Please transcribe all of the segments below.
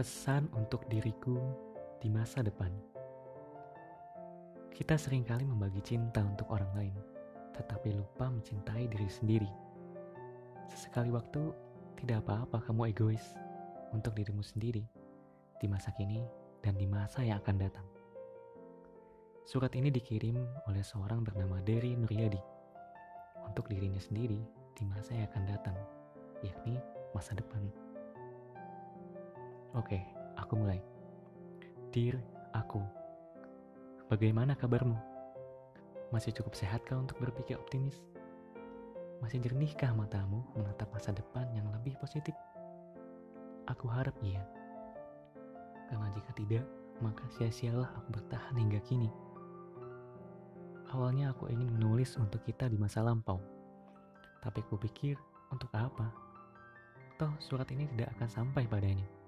Pesan untuk diriku di masa depan. Kita sering kali membagi cinta untuk orang lain, tetapi lupa mencintai diri sendiri. Sesekali waktu, tidak apa-apa kamu egois untuk dirimu sendiri di masa kini dan di masa yang akan datang. Surat ini dikirim oleh seorang bernama Dery Nuryadi untuk dirinya sendiri di masa yang akan datang, yakni masa depan. Oke, aku mulai. Dear aku, bagaimana kabarmu? Masih cukup sehatkah untuk berpikir optimis? Masih jernihkah matamu menatap masa depan yang lebih positif? Aku harap iya. Karena jika tidak, maka sia-sialah aku bertahan hingga kini. Awalnya aku ingin menulis untuk kita di masa lampau. Tapi kupikir, untuk apa? Toh surat ini tidak akan sampai padanya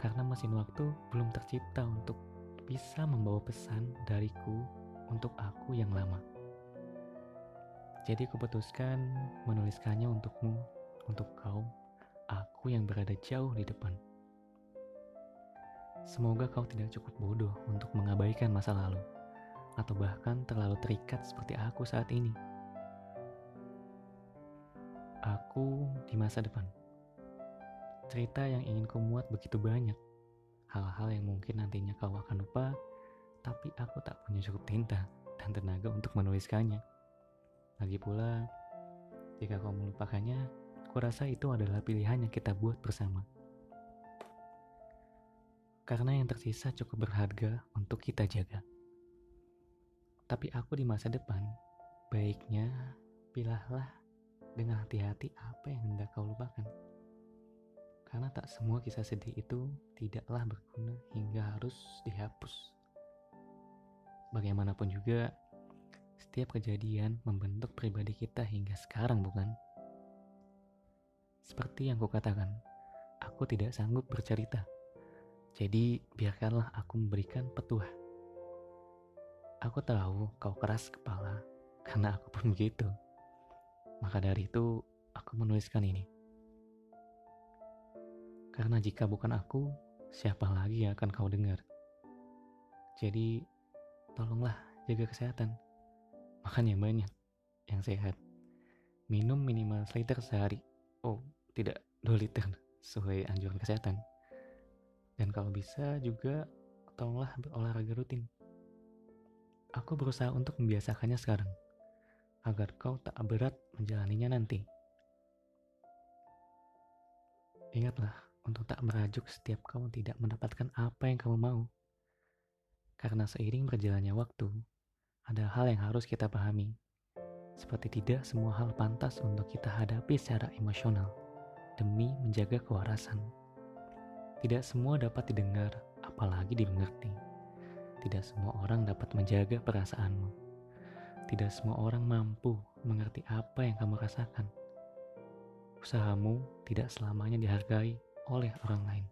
karena mesin waktu belum tercipta untuk bisa membawa pesan dariku untuk aku yang lama. Jadi kuputuskan menuliskannya untukmu, untuk kau, aku yang berada jauh di depan. Semoga kau tidak cukup bodoh untuk mengabaikan masa lalu, atau bahkan terlalu terikat seperti aku saat ini. Aku di masa depan. Cerita yang ingin muat begitu banyak. Hal-hal yang mungkin nantinya kau akan lupa, tapi aku tak punya cukup tinta dan tenaga untuk menuliskannya. Lagi pula, jika kau melupakannya, kurasa itu adalah pilihan yang kita buat bersama. Karena yang tersisa cukup berharga untuk kita jaga. Tapi aku di masa depan, baiknya pilahlah dengan hati-hati apa yang hendak kau lupakan. Karena tak semua kisah sedih itu tidaklah berguna hingga harus dihapus. Bagaimanapun juga, setiap kejadian membentuk pribadi kita hingga sekarang, bukan? Seperti yang kukatakan, aku tidak sanggup bercerita. Jadi, biarkanlah aku memberikan petua. Aku tahu kau keras kepala, karena aku pun begitu. Maka dari itu, aku menuliskan ini. Karena jika bukan aku, siapa lagi yang akan kau dengar? Jadi, tolonglah jaga kesehatan. Makan yang banyak, yang sehat. Minum minimal seliter sehari. Oh, tidak 2 liter sesuai anjuran kesehatan. Dan kalau bisa juga tolonglah berolahraga rutin. Aku berusaha untuk membiasakannya sekarang, agar kau tak berat menjalaninya nanti. Ingatlah, untuk tak merajuk setiap kamu tidak mendapatkan apa yang kamu mau. Karena seiring berjalannya waktu, ada hal yang harus kita pahami. Seperti tidak semua hal pantas untuk kita hadapi secara emosional demi menjaga kewarasan. Tidak semua dapat didengar, apalagi dimengerti. Tidak semua orang dapat menjaga perasaanmu. Tidak semua orang mampu mengerti apa yang kamu rasakan. Usahamu tidak selamanya dihargai oleh orang lain.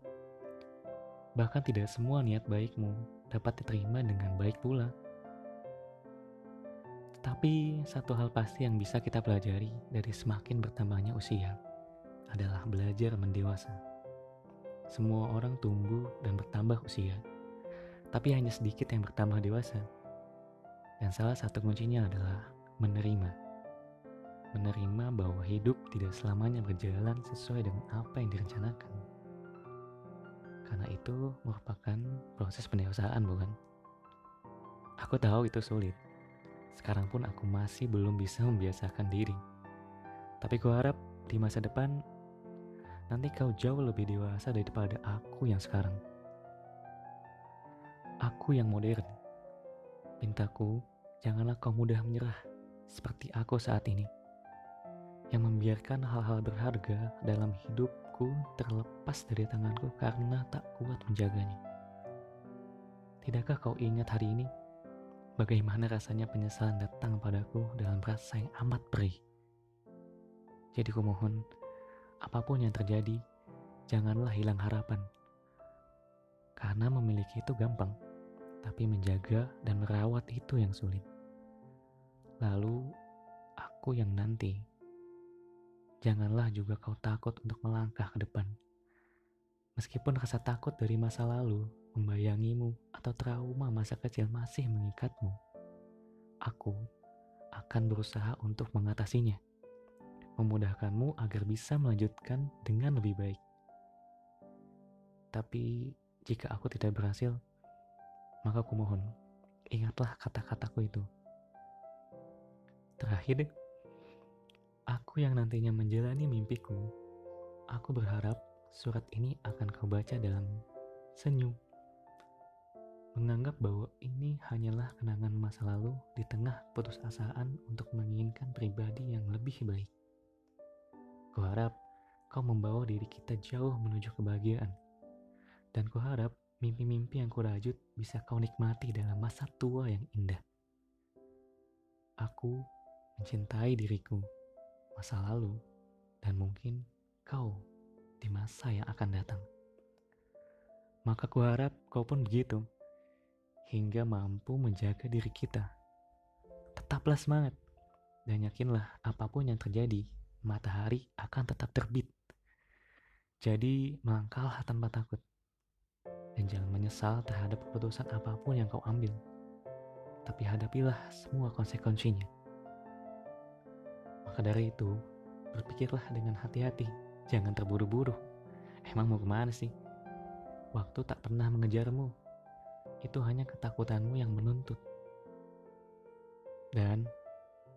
Bahkan tidak semua niat baikmu dapat diterima dengan baik pula. Tetapi satu hal pasti yang bisa kita pelajari dari semakin bertambahnya usia adalah belajar mendewasa. Semua orang tumbuh dan bertambah usia, tapi hanya sedikit yang bertambah dewasa. Dan salah satu kuncinya adalah menerima. Menerima bahwa hidup tidak selamanya berjalan sesuai dengan apa yang direncanakan karena itu merupakan proses pendewasaan bukan? Aku tahu itu sulit. Sekarang pun aku masih belum bisa membiasakan diri. Tapi ku harap di masa depan nanti kau jauh lebih dewasa daripada aku yang sekarang. Aku yang modern. Pintaku, janganlah kau mudah menyerah seperti aku saat ini. Yang membiarkan hal-hal berharga dalam hidup tanganku terlepas dari tanganku karena tak kuat menjaganya. Tidakkah kau ingat hari ini? Bagaimana rasanya penyesalan datang padaku dalam rasa yang amat perih. Jadi kumohon, apa pun yang terjadi, janganlah hilang harapan. Karena memiliki itu gampang, tapi menjaga dan merawat itu yang sulit. Lalu, aku yang nanti Janganlah juga kau takut untuk melangkah ke depan. Meskipun rasa takut dari masa lalu membayangimu atau trauma masa kecil masih mengikatmu, aku akan berusaha untuk mengatasinya, memudahkanmu agar bisa melanjutkan dengan lebih baik. Tapi jika aku tidak berhasil, maka aku mohon, ingatlah kata-kataku itu. Terakhir, yang nantinya menjalani mimpiku, aku berharap surat ini akan kau baca dalam senyum. Menganggap bahwa ini hanyalah kenangan masa lalu di tengah putus asaan untuk menginginkan pribadi yang lebih baik. Kuharap kau membawa diri kita jauh menuju kebahagiaan. Dan kuharap mimpi-mimpi yang kurajut bisa kau nikmati dalam masa tua yang indah. Aku mencintai diriku, masa lalu, dan mungkin kau di masa yang akan datang. Maka kuharap kau pun begitu, hingga mampu menjaga diri kita. Tetaplah semangat, dan yakinlah apa pun yang terjadi, matahari akan tetap terbit. Jadi melangkahlah tanpa takut, dan jangan menyesal terhadap keputusan apa pun yang kau ambil. Tapi hadapilah semua konsekuensinya. Maka dari itu, berpikirlah dengan hati-hati Jangan terburu-buru. Emang mau ke mana sih? Waktu tak pernah mengejarmu. Itu hanya ketakutanmu yang menuntut. Dan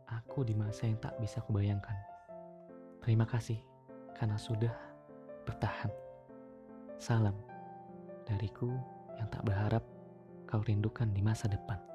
aku di masa yang tak bisa kubayangkan. Terima kasih karena sudah bertahan. Salam dariku yang tak berharap kau rindukan di masa depan.